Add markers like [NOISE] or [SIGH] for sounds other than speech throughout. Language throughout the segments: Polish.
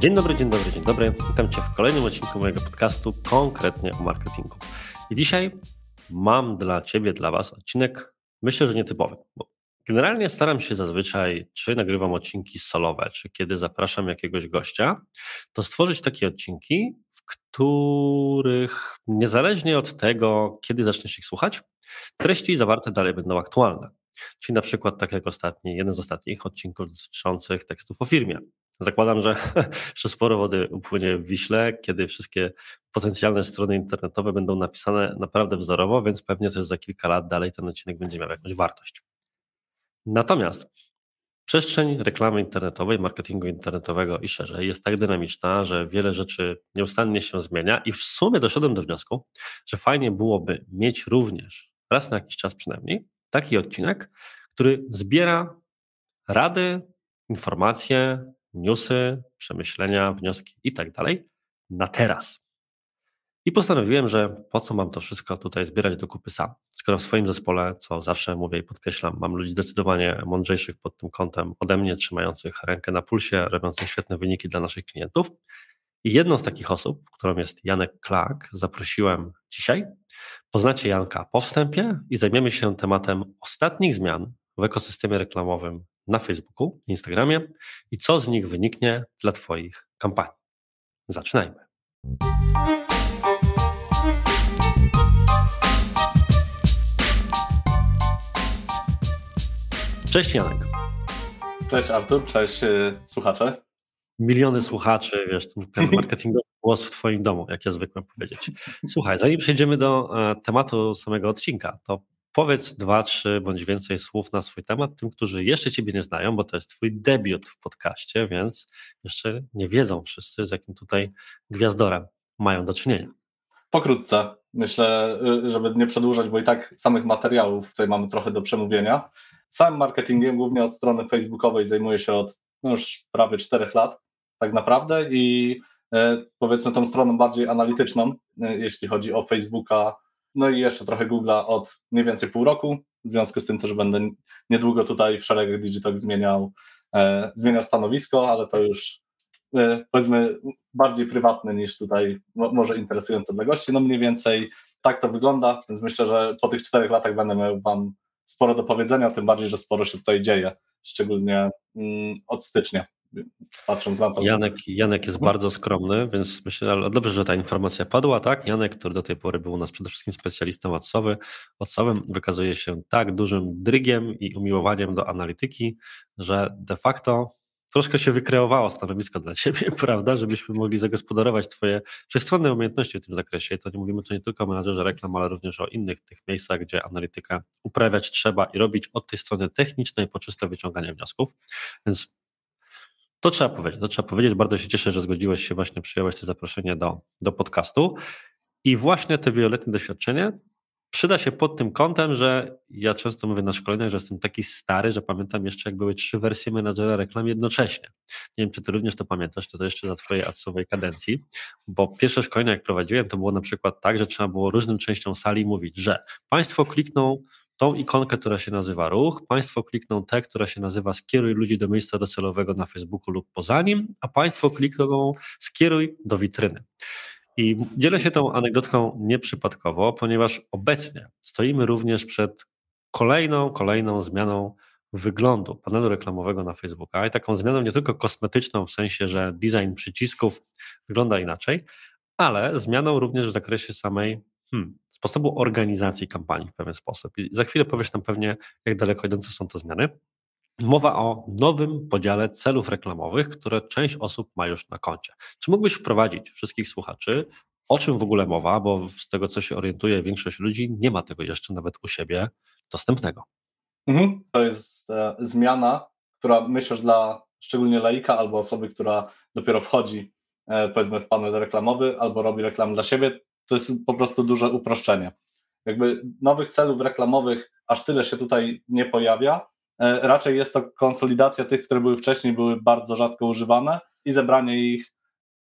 Dzień dobry, dzień dobry, dzień dobry. Witam Cię w kolejnym odcinku mojego podcastu, konkretnie o marketingu. I dzisiaj mam dla Ciebie, dla Was odcinek, myślę, że nietypowy, bo generalnie staram się zazwyczaj, czy nagrywam odcinki solowe, czy kiedy zapraszam jakiegoś gościa, to stworzyć takie odcinki, w których niezależnie od tego, kiedy zaczniesz ich słuchać, treści zawarte dalej będą aktualne. Czyli na przykład tak jak ostatni, jeden z ostatnich odcinków dotyczących tekstów o firmie. Zakładam, że [LAUGHS] jeszcze sporo wody upłynie w Wiśle, kiedy wszystkie potencjalne strony internetowe będą napisane naprawdę wzorowo, więc pewnie jest za kilka lat dalej ten odcinek będzie miał jakąś wartość. Natomiast przestrzeń reklamy internetowej, marketingu internetowego i szerzej jest tak dynamiczna, że wiele rzeczy nieustannie się zmienia i w sumie doszedłem do wniosku, że fajnie byłoby mieć również raz na jakiś czas przynajmniej taki odcinek, który zbiera rady, informacje, newsy, przemyślenia, wnioski i tak dalej na teraz. I postanowiłem, że po co mam to wszystko tutaj zbierać do kupy sam, skoro w swoim zespole, co zawsze mówię i podkreślam, mam ludzi zdecydowanie mądrzejszych pod tym kątem ode mnie, trzymających rękę na pulsie, robiących świetne wyniki dla naszych klientów. I jedną z takich osób, którą jest Janek Klak, zaprosiłem dzisiaj. Poznacie Janka po wstępie i zajmiemy się tematem ostatnich zmian w ekosystemie reklamowym na Facebooku, Instagramie i co z nich wyniknie dla Twoich kampanii. Zaczynajmy. Cześć Janek. Cześć Artur, cześć y, słuchacze. Miliony słuchaczy, wiesz, ten marketingowy głos w Twoim domu, jak ja zwykłem powiedzieć. Słuchaj, zanim przejdziemy do e, tematu samego odcinka, to powiedz dwa, trzy bądź więcej słów na swój temat tym, którzy jeszcze Ciebie nie znają, bo to jest Twój debiut w podcaście, więc jeszcze nie wiedzą wszyscy, z jakim tutaj gwiazdorem mają do czynienia. Pokrótce, myślę, y, żeby nie przedłużać, bo i tak samych materiałów tutaj mamy trochę do przemówienia. Samym marketingiem, głównie od strony facebookowej, zajmuję się od no już prawie czterech lat, tak naprawdę, i y, powiedzmy tą stroną bardziej analityczną, y, jeśli chodzi o Facebooka, no i jeszcze trochę Google'a od mniej więcej pół roku. W związku z tym też będę niedługo tutaj w szeregach Digital zmieniał, e, zmieniał stanowisko, ale to już e, powiedzmy bardziej prywatne niż tutaj mo, może interesujące dla gości. No mniej więcej tak to wygląda, więc myślę, że po tych czterech latach będę miał Wam sporo do powiedzenia, tym bardziej, że sporo się tutaj dzieje, szczególnie mm, od stycznia patrząc na to. Janek, Janek jest bardzo skromny, więc myślę, ale dobrze, że ta informacja padła, tak? Janek, który do tej pory był u nas przede wszystkim specjalistą odsowy, odsowem, wykazuje się tak dużym drygiem i umiłowaniem do analityki, że de facto troszkę się wykreowało stanowisko dla Ciebie, [LAUGHS] prawda, żebyśmy mogli zagospodarować Twoje wszechstronne umiejętności w tym zakresie. I to nie mówimy tu nie tylko o menadżerze reklam, ale również o innych tych miejscach, gdzie analitykę uprawiać trzeba i robić od tej strony technicznej po czyste wyciąganie wniosków. Więc to trzeba powiedzieć, to trzeba powiedzieć. Bardzo się cieszę, że zgodziłeś się, właśnie przyjąłeś to zaproszenie do, do podcastu. I właśnie te wieloletnie doświadczenie przyda się pod tym kątem, że ja często mówię na szkoleniach, że jestem taki stary, że pamiętam jeszcze, jak były trzy wersje menadżera reklam jednocześnie. Nie wiem, czy ty również to pamiętasz, czy to jeszcze za twojej adsowej kadencji, bo pierwsze szkolenia, jak prowadziłem, to było na przykład tak, że trzeba było różnym częściom sali mówić, że państwo klikną tą ikonkę, która się nazywa ruch, Państwo klikną tę, która się nazywa skieruj ludzi do miejsca docelowego na Facebooku lub poza nim, a Państwo klikną skieruj do witryny. I dzielę się tą anegdotką nieprzypadkowo, ponieważ obecnie stoimy również przed kolejną, kolejną zmianą wyglądu panelu reklamowego na Facebooka i taką zmianą nie tylko kosmetyczną, w sensie, że design przycisków wygląda inaczej, ale zmianą również w zakresie samej hmm, sposobu organizacji kampanii w pewien sposób. I za chwilę powiesz nam pewnie, jak daleko idące są te zmiany. Mowa o nowym podziale celów reklamowych, które część osób ma już na koncie. Czy mógłbyś wprowadzić wszystkich słuchaczy, o czym w ogóle mowa, bo z tego, co się orientuje, większość ludzi nie ma tego jeszcze nawet u siebie dostępnego. Mhm. To jest e, zmiana, która myślę, że dla szczególnie laika albo osoby, która dopiero wchodzi e, powiedzmy w panel reklamowy albo robi reklamę dla siebie, to jest po prostu duże uproszczenie. Jakby nowych celów reklamowych aż tyle się tutaj nie pojawia. E, raczej jest to konsolidacja tych, które były wcześniej, były bardzo rzadko używane i zebranie ich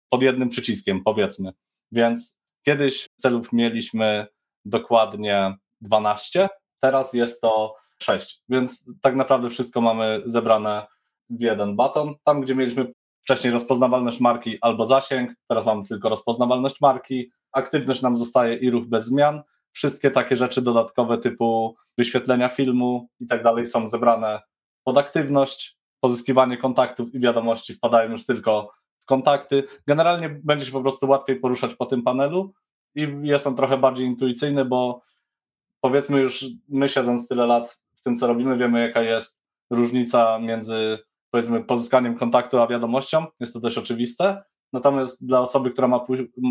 pod jednym przyciskiem, powiedzmy. Więc kiedyś celów mieliśmy dokładnie 12, teraz jest to 6. Więc tak naprawdę wszystko mamy zebrane w jeden baton. Tam, gdzie mieliśmy wcześniej rozpoznawalność marki albo zasięg, teraz mamy tylko rozpoznawalność marki, aktywność nam zostaje i ruch bez zmian. Wszystkie takie rzeczy dodatkowe typu wyświetlenia filmu i tak dalej są zebrane pod aktywność. Pozyskiwanie kontaktów i wiadomości wpadają już tylko w kontakty. Generalnie będzie się po prostu łatwiej poruszać po tym panelu i jest on trochę bardziej intuicyjny, bo powiedzmy już my siedząc tyle lat w tym, co robimy, wiemy jaka jest różnica między powiedzmy pozyskaniem kontaktu a wiadomością, jest to dość oczywiste, natomiast dla osoby, która ma,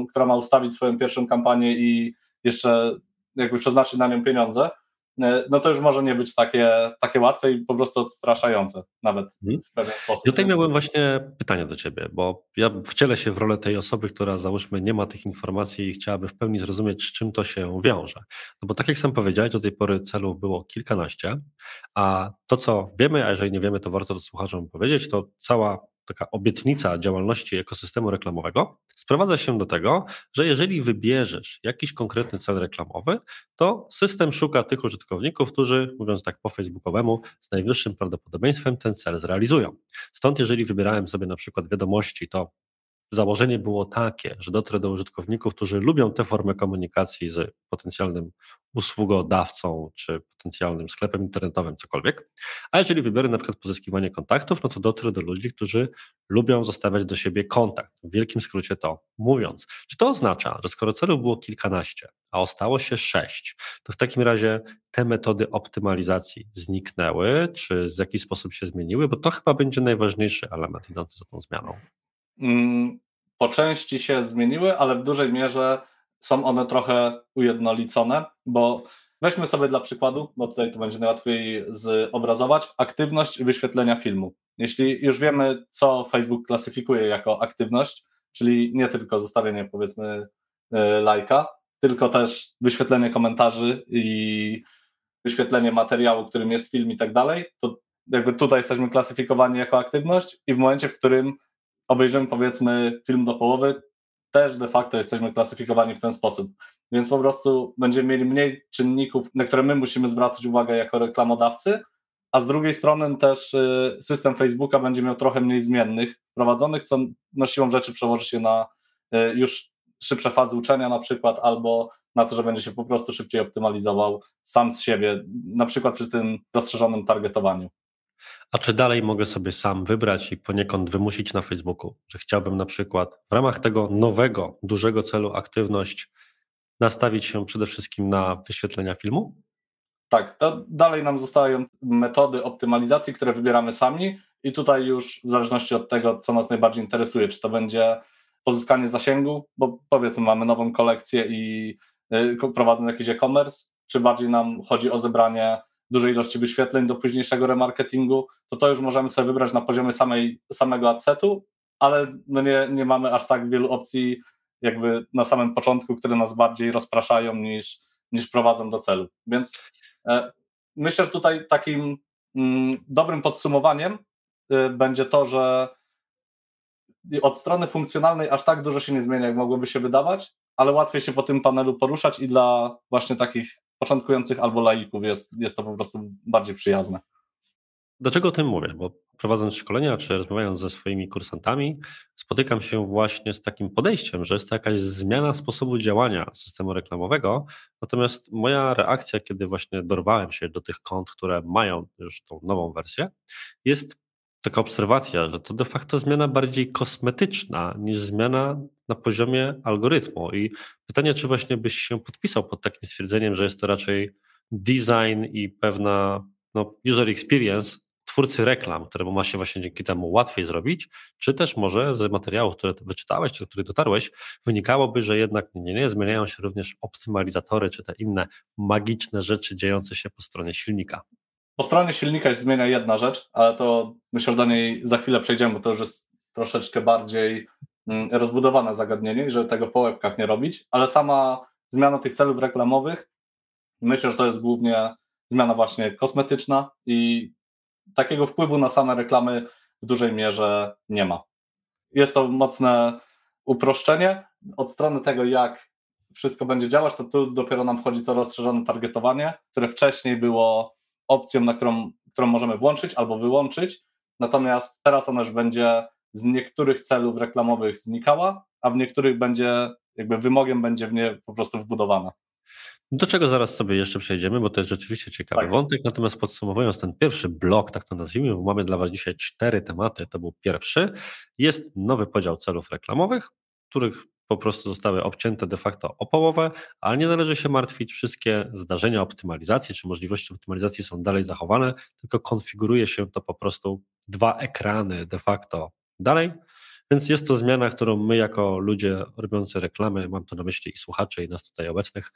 która ma ustawić swoją pierwszą kampanię i jeszcze jakby przeznaczyć na nią pieniądze, no to już może nie być takie, takie łatwe i po prostu odstraszające nawet mhm. w pewien sposób. I tutaj miałem właśnie pytanie do Ciebie, bo ja wcielę się w rolę tej osoby, która załóżmy nie ma tych informacji i chciałaby w pełni zrozumieć, z czym to się wiąże. No bo tak jak sam powiedziałeś, do tej pory celów było kilkanaście, a to co wiemy, a jeżeli nie wiemy, to warto to słuchaczom powiedzieć, to cała taka obietnica działalności ekosystemu reklamowego sprowadza się do tego, że jeżeli wybierzesz jakiś konkretny cel reklamowy, to system szuka tych użytkowników, którzy, mówiąc tak po facebookowemu, z najwyższym prawdopodobieństwem ten cel zrealizują. Stąd jeżeli wybierałem sobie na przykład wiadomości, to założenie było takie, że dotrę do użytkowników, którzy lubią tę formę komunikacji z potencjalnym usługodawcą czy potencjalnym sklepem internetowym, cokolwiek. A jeżeli wybiorę na przykład pozyskiwanie kontaktów, no to dotrę do ludzi, którzy lubią zostawiać do siebie kontakt. W wielkim skrócie to mówiąc. Czy to oznacza, że skoro celów było kilkanaście, a ostało się sześć, to w takim razie te metody optymalizacji zniknęły, czy w jakiś sposób się zmieniły? Bo to chyba będzie najważniejszy element idący za tą zmianą. Mm, po części się zmieniły, ale w dużej mierze są one trochę ujednolicone, bo weźmy sobie dla przykładu, bo tutaj to będzie najłatwiej zobrazować, aktywność wyświetlenia filmu. Jeśli już wiemy, co Facebook klasyfikuje jako aktywność, czyli nie tylko zostawienie powiedzmy e, lajka, tylko też wyświetlenie komentarzy i wyświetlenie materiału, którym jest film i tak dalej, to jakby tutaj jesteśmy klasyfikowani jako aktywność i w momencie, w którym obejrzymy powiedzmy film do połowy, też de facto jesteśmy klasyfikowani w ten sposób. Więc po prostu będziemy mieli mniej czynników, na które my musimy zwracać uwagę jako reklamodawcy, a z drugiej strony też y, system Facebooka będzie miał trochę mniej zmiennych wprowadzonych, co no siłą rzeczy przełoży się na y, już szybsze fazy uczenia na przykład, albo na to, że będzie się po prostu szybciej optymalizował sam z siebie, na przykład przy tym rozszerzonym targetowaniu. A czy dalej mogę sobie sam wybrać i poniekąd wymusić na Facebooku, że chciałbym na przykład w ramach tego nowego, dużego celu aktywność nastawić się przede wszystkim na wyświetlenia filmu? Tak, dalej nam zostają metody optymalizacji, które wybieramy sami i tutaj już w zależności od tego, co nas najbardziej interesuje, czy to będzie pozyskanie zasięgu, bo powiedzmy mamy nową kolekcję i y, prowadzą jakiś e-commerce, czy bardziej nam chodzi o zebranie dużej ilości wyświetleń do późniejszego remarketingu, to to już możemy sobie wybrać na poziomie samej, samego adsetu, ale no nie, nie mamy aż tak wielu opcji jakby na samym początku, które nas bardziej rozpraszają niż, niż prowadzą do celu. Więc e, myślę, że tutaj takim mm, dobrym podsumowaniem y, będzie to, że od strony funkcjonalnej aż tak dużo się nie zmienia, jak mogłoby się wydawać, ale łatwiej się po tym panelu poruszać i dla właśnie takich początkujących albo laików jest, jest to po prostu bardziej przyjazne. Dlaczego o tym mówię? Bo prowadząc szkolenia czy rozmawiając ze swoimi kursantami, spotykam się właśnie z takim podejściem, że jest to jakaś zmiana sposobu działania systemu reklamowego. Natomiast moja reakcja, kiedy właśnie dorwałem się do tych kont, które mają już tą nową wersję, jest taka obserwacja, że to de facto zmiana bardziej kosmetyczna niż zmiana na poziomie algorytmu. I pytanie, czy właśnie byś się podpisał pod takim stwierdzeniem, że jest to raczej design i pewna no, user experience twórcy reklam, któremu ma się właśnie dzięki temu łatwiej zrobić, czy też może z materiałów, które wyczytałeś, czy do których dotarłeś, wynikałoby, że jednak nie, nie, zmieniają się również optymalizatory, czy te inne magiczne rzeczy dziejące się po stronie silnika. Po stronie silnika się zmienia jedna rzecz, ale to myślę, że do niej za chwilę przejdziemy, bo to już jest troszeczkę bardziej rozbudowane zagadnienie, żeby tego po łebkach nie robić, ale sama zmiana tych celów reklamowych, myślę, że to jest głównie zmiana właśnie kosmetyczna i takiego wpływu na same reklamy w dużej mierze nie ma. Jest to mocne uproszczenie. Od strony tego, jak wszystko będzie działać, to tu dopiero nam wchodzi to rozszerzone targetowanie, które wcześniej było opcją, na którą, którą możemy włączyć albo wyłączyć, natomiast teraz ono już będzie z niektórych celów reklamowych znikała, a w niektórych będzie, jakby wymogiem będzie w nie po prostu wbudowana. Do czego zaraz sobie jeszcze przejdziemy, bo to jest rzeczywiście ciekawy tak. wątek. Natomiast podsumowując ten pierwszy blok, tak to nazwijmy, bo mamy dla Was dzisiaj cztery tematy. To był pierwszy. Jest nowy podział celów reklamowych, których po prostu zostały obcięte de facto o połowę, ale nie należy się martwić, wszystkie zdarzenia optymalizacji czy możliwości optymalizacji są dalej zachowane, tylko konfiguruje się to po prostu dwa ekrany de facto dalej. Więc jest to zmiana, którą my jako ludzie robiący reklamy, mam tu na myśli i słuchacze i nas tutaj obecnych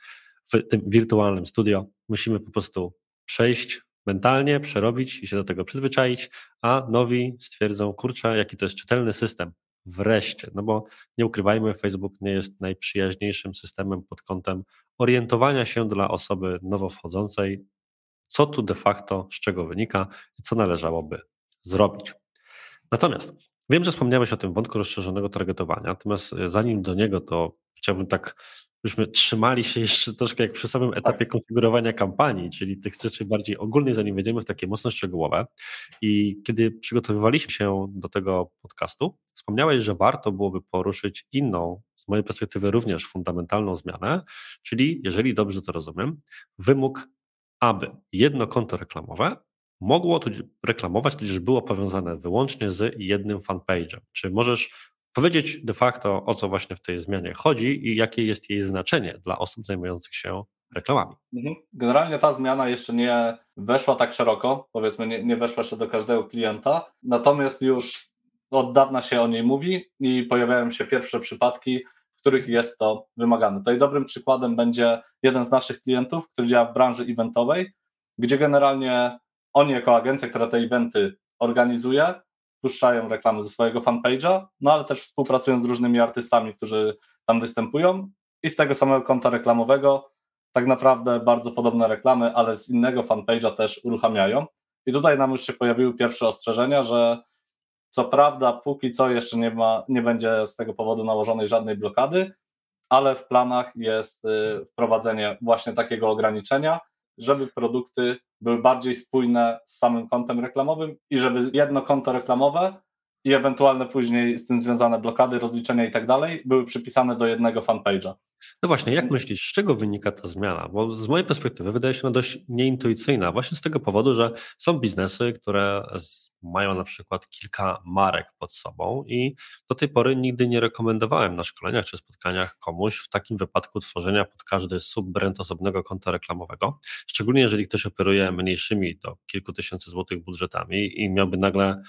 w tym wirtualnym studio, musimy po prostu przejść mentalnie, przerobić i się do tego przyzwyczaić, a nowi stwierdzą, kurczę, jaki to jest czytelny system, Wreszcie, no bo nie ukrywajmy, Facebook nie jest najprzyjaźniejszym systemem pod kątem orientowania się dla osoby nowo wchodzącej, co tu de facto, z czego wynika i co należałoby zrobić. Natomiast wiem, że wspomniałeś o tym wątku rozszerzonego targetowania, natomiast e, zanim do niego, to chciałbym tak byśmy trzymali się jeszcze troszkę jak przy samym etapie tak. konfigurowania kampanii, czyli tych rzeczy bardziej ogólnych, zanim wejdziemy w takie mocno szczegółowe. I kiedy przygotowywaliśmy się do tego podcastu, wspomniałeś, że warto byłoby poruszyć inną, z mojej perspektywy również fundamentalną zmianę, czyli, jeżeli dobrze to rozumiem, wymóg, aby jedno konto reklamowe mogło reklamować, tudzież było powiązane wyłącznie z jednym fanpage'em. Czy możesz powiedzieć de facto, o co właśnie w tej zmianie chodzi i jakie jest jej znaczenie dla osób zajmujących się reklamami. Mhm. Generalnie ta zmiana jeszcze nie weszła tak szeroko, powiedzmy, nie, nie weszła jeszcze do każdego klienta, natomiast już od dawna się o niej mówi i pojawiają się pierwsze przypadki, w których jest to wymagane. Tutaj dobrym przykładem będzie jeden z naszych klientów, który działa w branży eventowej, gdzie generalnie oni jako agencja, która te eventy organizuje, puszczają reklamy ze swojego fanpage'a, no ale też współpracują z różnymi artystami, którzy tam występują i z tego samego konta reklamowego tak naprawdę bardzo podobne reklamy, ale z innego fanpage'a też uruchamiają. I tutaj nam już się pojawiły pierwsze ostrzeżenia, że co prawda póki co jeszcze nie, ma, nie będzie z tego powodu nałożonej żadnej blokady, ale w planach jest y, wprowadzenie właśnie takiego ograniczenia, żeby produkty były bardziej spójne z samym kontem reklamowym i żeby jedno konto reklamowe i ewentualne później z tym związane blokady, rozliczenia i tak dalej były przypisane do jednego fanpage'a. No właśnie, jak myślisz, z czego wynika ta zmiana? Bo z mojej perspektywy wydaje się ona dość nieintuicyjna, właśnie z tego powodu, że są biznesy, które mają na przykład kilka marek pod sobą i do tej pory nigdy nie rekomendowałem na szkoleniach czy spotkaniach komuś w takim wypadku tworzenia pod każdy subbrand osobnego konta reklamowego, szczególnie jeżeli ktoś operuje mniejszymi do kilku tysięcy złotych budżetami i miałby nagle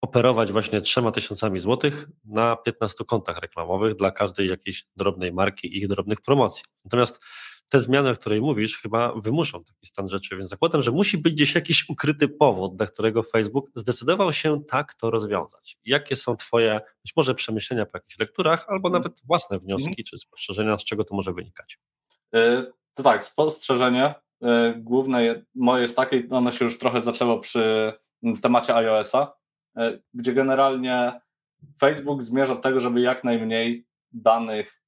operować właśnie trzema tysiącami złotych na 15 kontach reklamowych dla każdej jakiejś drobnej marki i ich drobnych promocji. Natomiast te zmiany, o której mówisz, chyba wymuszą taki stan rzeczy, więc zakładam, że musi być gdzieś jakiś ukryty powód, dla którego Facebook zdecydował się tak to rozwiązać. Jakie są Twoje być może przemyślenia po jakichś lekturach, albo mhm. nawet własne wnioski mhm. czy spostrzeżenia, z czego to może wynikać? E, to tak, spostrzeżenie e, główne moje jest takie, ono się już trochę zaczęło przy temacie iOS-a, gdzie generalnie Facebook zmierza do tego, żeby jak najmniej danych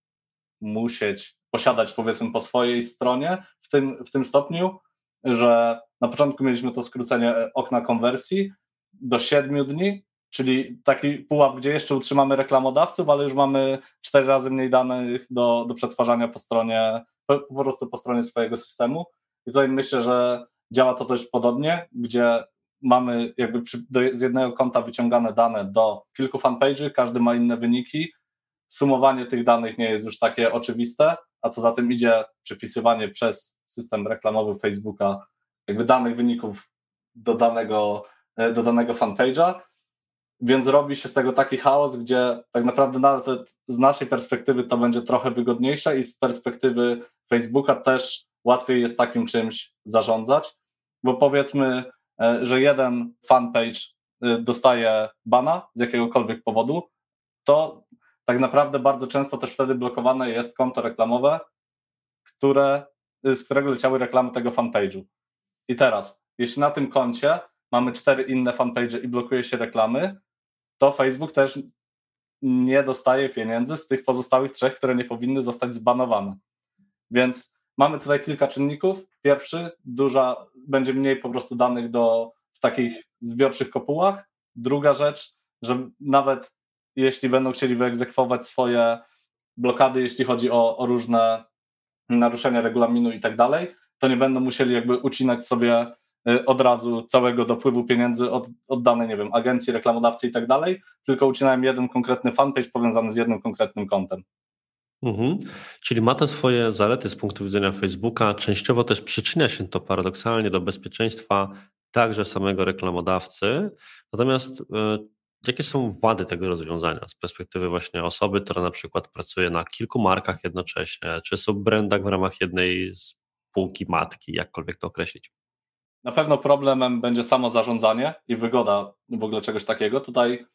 musieć posiadać powiedzmy po swojej stronie w tym, w tym stopniu, że na początku mieliśmy to skrócenie okna konwersji do 7 dni, czyli taki pułap, gdzie jeszcze utrzymamy reklamodawców, ale już mamy cztery razy mniej danych do, do przetwarzania po stronie, po, po prostu po stronie swojego systemu. I tutaj myślę, że działa to dość podobnie, gdzie mamy jakby przy, do, z jednego konta wyciągane dane do kilku fanpage'y, każdy ma inne wyniki. Sumowanie tych danych nie jest już takie oczywiste, a co za tym idzie przypisywanie przez system reklamowy Facebooka jakby danych wyników do danego, e, do danego fanpage'a, więc robi się z tego taki chaos, gdzie tak naprawdę nawet z naszej perspektywy to będzie trochę wygodniejsze i z perspektywy Facebooka też łatwiej jest takim czymś zarządzać, bo powiedzmy, że jeden fanpage e, dostaje bana z jakiegokolwiek powodu, to tak naprawdę bardzo często też wtedy blokowane jest konto reklamowe, które, z którego leciały reklamy tego fanpage'u. I teraz, jeśli na tym koncie mamy cztery inne fanpage i blokuje się reklamy, to Facebook też nie dostaje pieniędzy z tych pozostałych trzech, które nie powinny zostać zbanowane. Więc mamy tutaj kilka czynników. Pierwszy, duża, będzie mniej po prostu danych do, w takich zbiorczych kopułach. Druga rzecz, że nawet jeśli będą chcieli wyegzekwować swoje blokady, jeśli chodzi o, o różne naruszenia regulaminu i tak dalej, to nie będą musieli jakby ucinać sobie y, od razu całego dopływu pieniędzy od, oddane, nie wiem, agencji, reklamodawcy i tak dalej, tylko ucinają jeden konkretny fanpage powiązany z jednym konkretnym kontem. Mhm. Czyli ma to swoje zalety z punktu widzenia Facebooka. Częściowo też przyczynia się to paradoksalnie do bezpieczeństwa także samego reklamodawcy. Natomiast e, jakie są wady tego rozwiązania z perspektywy właśnie osoby, która na przykład pracuje na kilku markach jednocześnie, czy subbrandach w ramach jednej spółki matki, jakkolwiek to określić? Na pewno problemem będzie samo zarządzanie i wygoda w ogóle czegoś takiego. Tutaj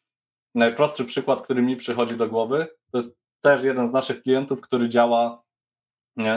najprostszy przykład, który mi przychodzi do głowy, to jest też jeden z naszych klientów, który działa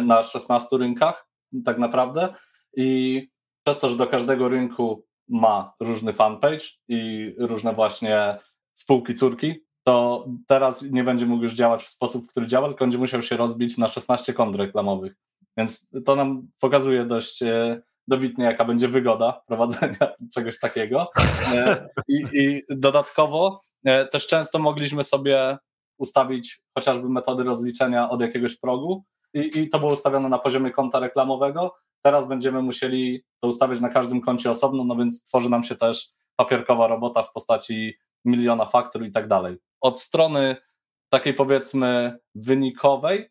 na 16 rynkach tak naprawdę i przez to, że do każdego rynku ma różny fanpage i różne właśnie spółki córki, to teraz nie będzie mógł już działać w sposób, w który działa, tylko będzie musiał się rozbić na 16 kont reklamowych. Więc to nam pokazuje dość e, dobitnie, jaka będzie wygoda [LAUGHS] prowadzenia czegoś takiego. E, I, i dodatkowo e, też często mogliśmy sobie ustawić chociażby metody rozliczenia od jakiegoś progu i, i to było ustawione na poziomie konta reklamowego. Teraz będziemy musieli to ustawiać na każdym koncie osobno, no więc tworzy nam się też papierkowa robota w postaci miliona faktur i tak dalej. Od strony takiej powiedzmy wynikowej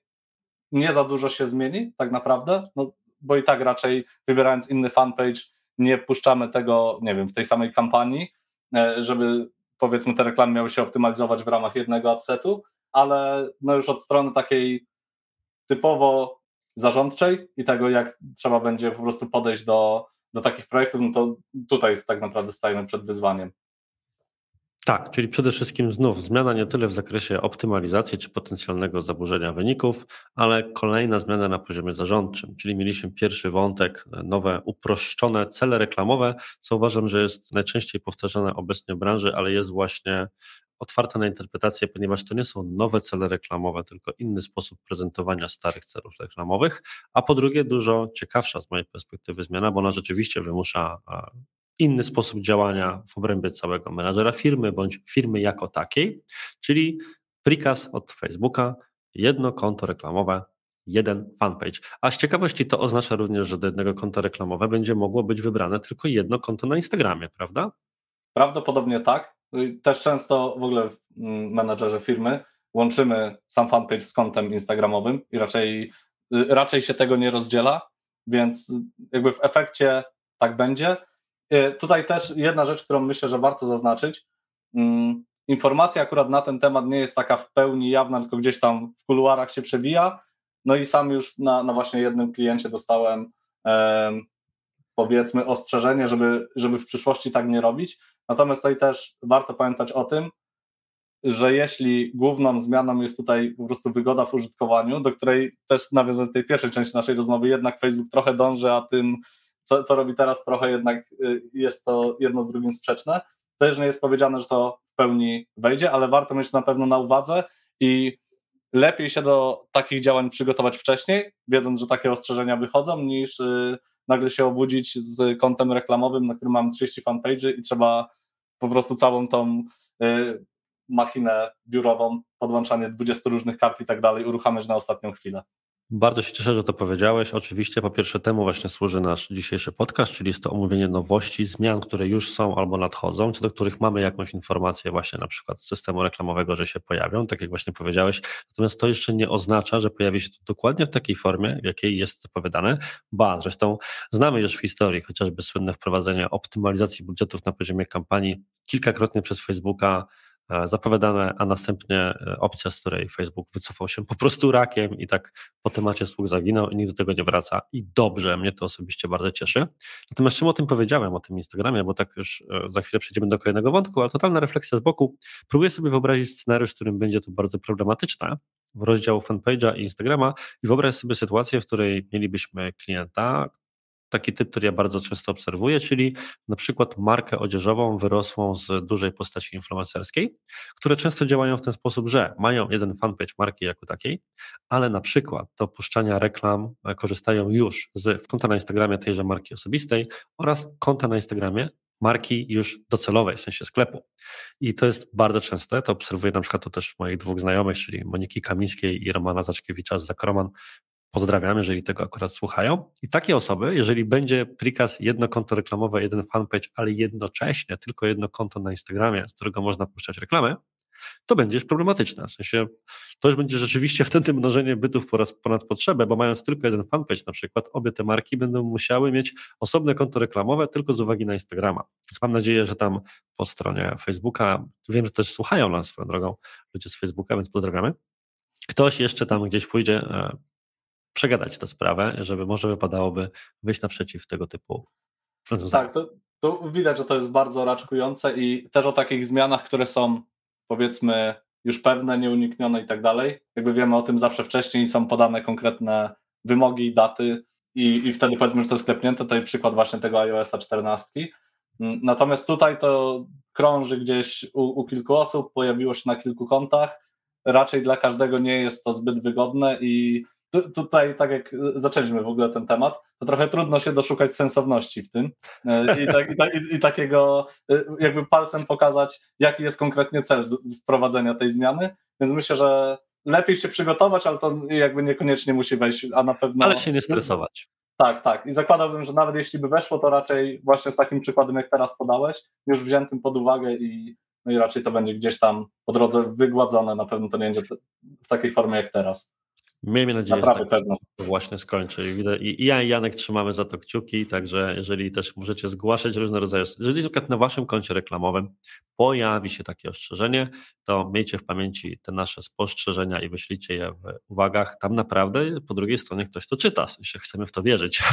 nie za dużo się zmieni tak naprawdę, no, bo i tak raczej wybierając inny fanpage nie wpuszczamy tego, nie wiem, w tej samej kampanii, e, żeby powiedzmy te reklamy miały się optymalizować w ramach jednego adsetu, ale no już od strony takiej typowo zarządczej i tego, jak trzeba będzie po prostu podejść do, do takich projektów, no to tutaj tak naprawdę stajemy przed wyzwaniem. Tak, czyli przede wszystkim znów zmiana nie tyle w zakresie optymalizacji czy potencjalnego zaburzenia wyników, ale kolejna zmiana na poziomie zarządczym, czyli mieliśmy pierwszy wątek, nowe uproszczone cele reklamowe, co uważam, że jest najczęściej powtarzane obecnie w branży, ale jest właśnie otwarte na interpretację, ponieważ to nie są nowe cele reklamowe, tylko inny sposób prezentowania starych celów reklamowych, a po drugie dużo ciekawsza z mojej perspektywy zmiana, bo ona rzeczywiście wymusza inny sposób działania w obrębie całego menadżera firmy bądź firmy jako takiej, czyli prikaz od Facebooka, jedno konto reklamowe, jeden fanpage. A z ciekawości to oznacza również, że do jednego konta reklamowego będzie mogło być wybrane tylko jedno konto na Instagramie, prawda? Prawdopodobnie tak. Też często w ogóle mm, menadżerze firmy łączymy sam fanpage z kontem Instagramowym i raczej, y, raczej się tego nie rozdziela, więc jakby w efekcie tak będzie. Y, tutaj też jedna rzecz, którą myślę, że warto zaznaczyć. Mm, informacja akurat na ten temat nie jest taka w pełni jawna, tylko gdzieś tam w kuluarach się przewija. No i sam już na, na właśnie jednym kliencie dostałem powiedzmy ostrzeżenie, żeby, żeby w przyszłości tak nie robić. Natomiast tutaj też warto pamiętać o tym, że jeśli główną zmianą jest tutaj po prostu wygoda w użytkowaniu, do której też nawiązując tej pierwszej części naszej rozmowy, jednak Facebook trochę dąży, a tym co, co robi teraz, trochę jednak y, jest to jedno z drugim sprzeczne. Też nie jest powiedziane, że to w pełni wejdzie, ale warto mieć na pewno na uwadze i lepiej się do takich działań przygotować wcześniej, wiedząc, że takie ostrzeżenia wychodzą, niż y, nagle się obudzić z kontem reklamowym, na którym mam 30 fanpage i trzeba po prostu całą tą y, machinę biurową, podłączanie 20 różnych kart i tak dalej uruchamiać na ostatnią chwilę. Bardzo się cieszę, że to powiedziałeś. Oczywiście po pierwsze temu właśnie służy nasz dzisiejszy podcast, czyli jest to omówienie nowości, zmian, które już są albo nadchodzą, co do których mamy jakąś informację właśnie na przykład z systemu reklamowego, że się pojawią, tak jak właśnie powiedziałeś. Natomiast to jeszcze nie oznacza, że pojawi się to dokładnie w takiej formie, w jakiej jest zapowiadane, ba, zresztą znamy już w historii chociażby słynne wprowadzenie optymalizacji budżetów na poziomie kampanii kilkakrotnie przez Facebooka zapowiadane, a następnie e, opcja, z której Facebook wycofał się po prostu rakiem i tak po temacie sług zaginął i nigdy do tego nie wraca. I dobrze, mnie to osobiście bardzo cieszy. Natomiast czym o tym powiedziałem, o tym Instagramie, bo tak już e, za chwilę przejdziemy do kolejnego wątku, ale totalna refleksja z boku. Próbuję sobie wyobrazić scenariusz, w którym będzie to bardzo problematyczne, w rozdziału fanpage'a i Instagrama i wyobraź sobie sytuację, w której mielibyśmy klienta, taki typ, który ja bardzo często obserwuję, czyli na przykład markę odzieżową wyrosłą z dużej postaci influencerskiej, które często działają w ten sposób, że mają jeden fanpage marki jako takiej, ale na przykład do puszczania reklam korzystają już z konta na Instagramie tejże marki osobistej oraz konta na Instagramie marki już docelowej, w sensie sklepu. I to jest bardzo częste, to obserwuję na przykład to też moich dwóch znajomych, czyli Moniki Kamińskiej i Romana Zaczkiewicza z Zakroman. Pozdrawiam, jeżeli tego akurat słuchają. I takie osoby, jeżeli będzie prikaz jedno konto reklamowe, jeden fanpage, ale jednocześnie tylko jedno konto na Instagramie, z którego można puszczać reklamy, to będzie problematyczne. W sensie to już będzie rzeczywiście wtedy mnożenie bytów po raz ponad potrzebę, bo mając tylko jeden fanpage na przykład, obie te marki będą musiały mieć osobne konto reklamowe tylko z uwagi na Instagrama. Więc mam nadzieję, że tam po stronie Facebooka, wiem, że też słuchają nas swoją drogą ludzie z Facebooka, więc pozdrawiamy. Ktoś jeszcze tam gdzieś pójdzie e, przegadać tę sprawę, żeby może wypadałoby wyjść naprzeciw tego typu rozwiązaniom. Tak, to, to widać, że to jest bardzo raczkujące i też o takich zmianach, które są powiedzmy już pewne, nieuniknione i tak dalej. Jakby wiemy o tym zawsze wcześniej są podane konkretne wymogi, daty i, i wtedy powiedzmy, że to jest klepnięte. Tutaj przykład właśnie tego iOS-a 14. Mm, natomiast tutaj to krąży gdzieś u, u kilku osób, pojawiło się na kilku kontach. Raczej dla każdego nie jest to zbyt wygodne i tutaj, tak jak zaczęliśmy w ogóle ten temat, to trochę trudno się doszukać sensowności w tym e, i, [LAUGHS] tak, i, tak, i, i takiego e, jakby palcem pokazać, jaki jest konkretnie cel wprowadzenia tej zmiany, więc myślę, że lepiej się przygotować, ale to jakby niekoniecznie musi wejść, a na pewno... Ale się nie stresować. Tak, tak. I zakładałbym, że nawet jeśli by weszło, to raczej właśnie z takim przykładem, jak teraz podałeś, już wziętym pod uwagę i, no i raczej to będzie gdzieś tam po drodze wygładzone. Na pewno to nie będzie w takiej formie jak teraz. Miejmy nadzieję, Naprawdę że tak to właśnie skończy. I, I ja i Janek trzymamy za to kciuki, także jeżeli też możecie zgłaszać różne rodzaje, jeżeli na przykład na waszym koncie reklamowym pojawi się takie ostrzeżenie, to miejcie w pamięci te nasze spostrzeżenia i wyślijcie je w uwagach. Tam naprawdę po drugiej stronie ktoś to czyta, sensie chcemy w to wierzyć.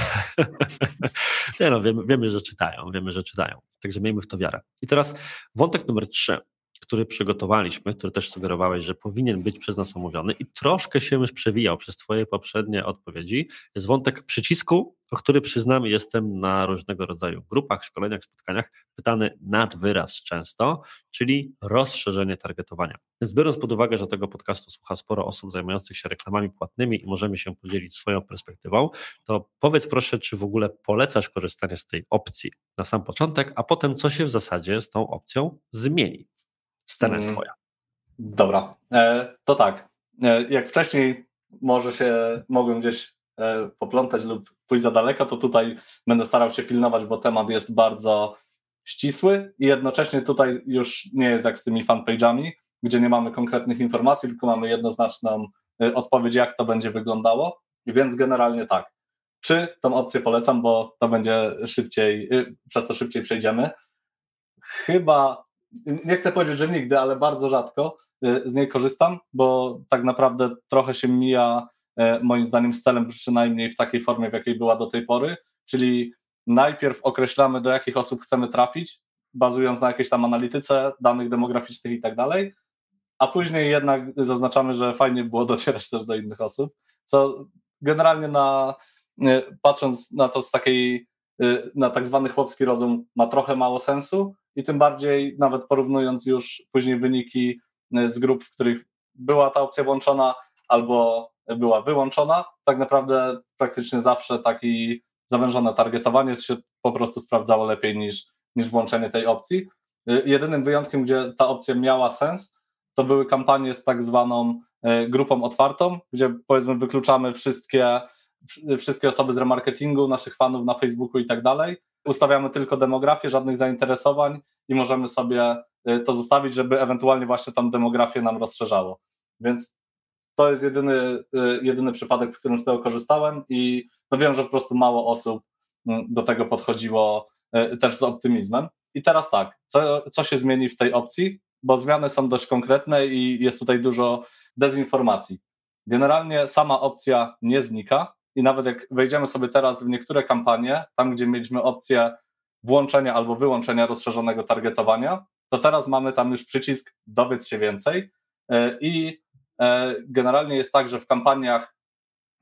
[LAUGHS] Nie no, wiemy, wiemy, że czytają, wiemy, że czytają. Także miejmy w to wiarę. I teraz wątek numer trzy który przygotowaliśmy, który też sugerowałeś, że powinien być przez nas omówiony i troszkę się już przewijał przez Twoje poprzednie odpowiedzi, jest wątek przycisku, o który przyznam jestem na różnego rodzaju grupach, szkoleniach, spotkaniach pytany nad wyraz często, czyli rozszerzenie targetowania. Więc biorąc pod uwagę, że tego podcastu słucha sporo osób zajmujących się reklamami płatnymi i możemy się podzielić swoją perspektywą, to powiedz proszę, czy w ogóle polecasz korzystanie z tej opcji na sam początek, a potem co się w zasadzie z tą opcją zmieni. Scena jest mm. twoja. Dobra, e, to tak. E, jak wcześniej może się mogłem gdzieś e, poplątać lub pójść za daleko, to tutaj będę starał się pilnować, bo temat jest bardzo ścisły i jednocześnie tutaj już nie jest jak z tymi fanpage'ami, gdzie nie mamy konkretnych informacji, tylko mamy jednoznaczną odpowiedź, jak to będzie wyglądało. Więc generalnie tak. Czy tą opcję polecam, bo to będzie szybciej, przez to szybciej przejdziemy? Chyba nie chcę powiedzieć, że nigdy, ale bardzo rzadko y, z niej korzystam, bo tak naprawdę trochę się mija y, moim zdaniem z celem, przynajmniej w takiej formie, w jakiej była do tej pory, czyli najpierw określamy, do jakich osób chcemy trafić, bazując na jakiejś tam analityce danych demograficznych i tak dalej, a później jednak zaznaczamy, że fajnie było docierać też do innych osób, co generalnie na, y, patrząc na to z takiej, na tak zwany chłopski rozum ma trochę mało sensu, i tym bardziej nawet porównując już później wyniki e, z grup, w których była ta opcja włączona albo była wyłączona, tak naprawdę praktycznie zawsze taki zawężone targetowanie się po prostu sprawdzało lepiej niż, niż włączenie tej opcji. E, jedynym wyjątkiem, gdzie ta opcja miała sens, to były kampanie z tak zwaną e, grupą otwartą, gdzie powiedzmy wykluczamy wszystkie, wszystkie osoby z remarketingu, naszych fanów na Facebooku i tak dalej, ustawiamy tylko demografię, żadnych zainteresowań i możemy sobie y, to zostawić, żeby ewentualnie właśnie tam demografię nam rozszerzało. Więc to jest jedyny, y, jedyny przypadek, w którym z tego korzystałem i no wiem, że po prostu mało osób mm, do tego podchodziło y, też z optymizmem. I teraz tak, co, co się zmieni w tej opcji? Bo zmiany są dość konkretne i jest tutaj dużo dezinformacji. Generalnie sama opcja nie znika, i nawet jak wejdziemy sobie teraz w niektóre kampanie, tam gdzie mieliśmy opcję włączenia albo wyłączenia rozszerzonego targetowania, to teraz mamy tam już przycisk dowiedz się więcej e, i e, generalnie jest tak, że w kampaniach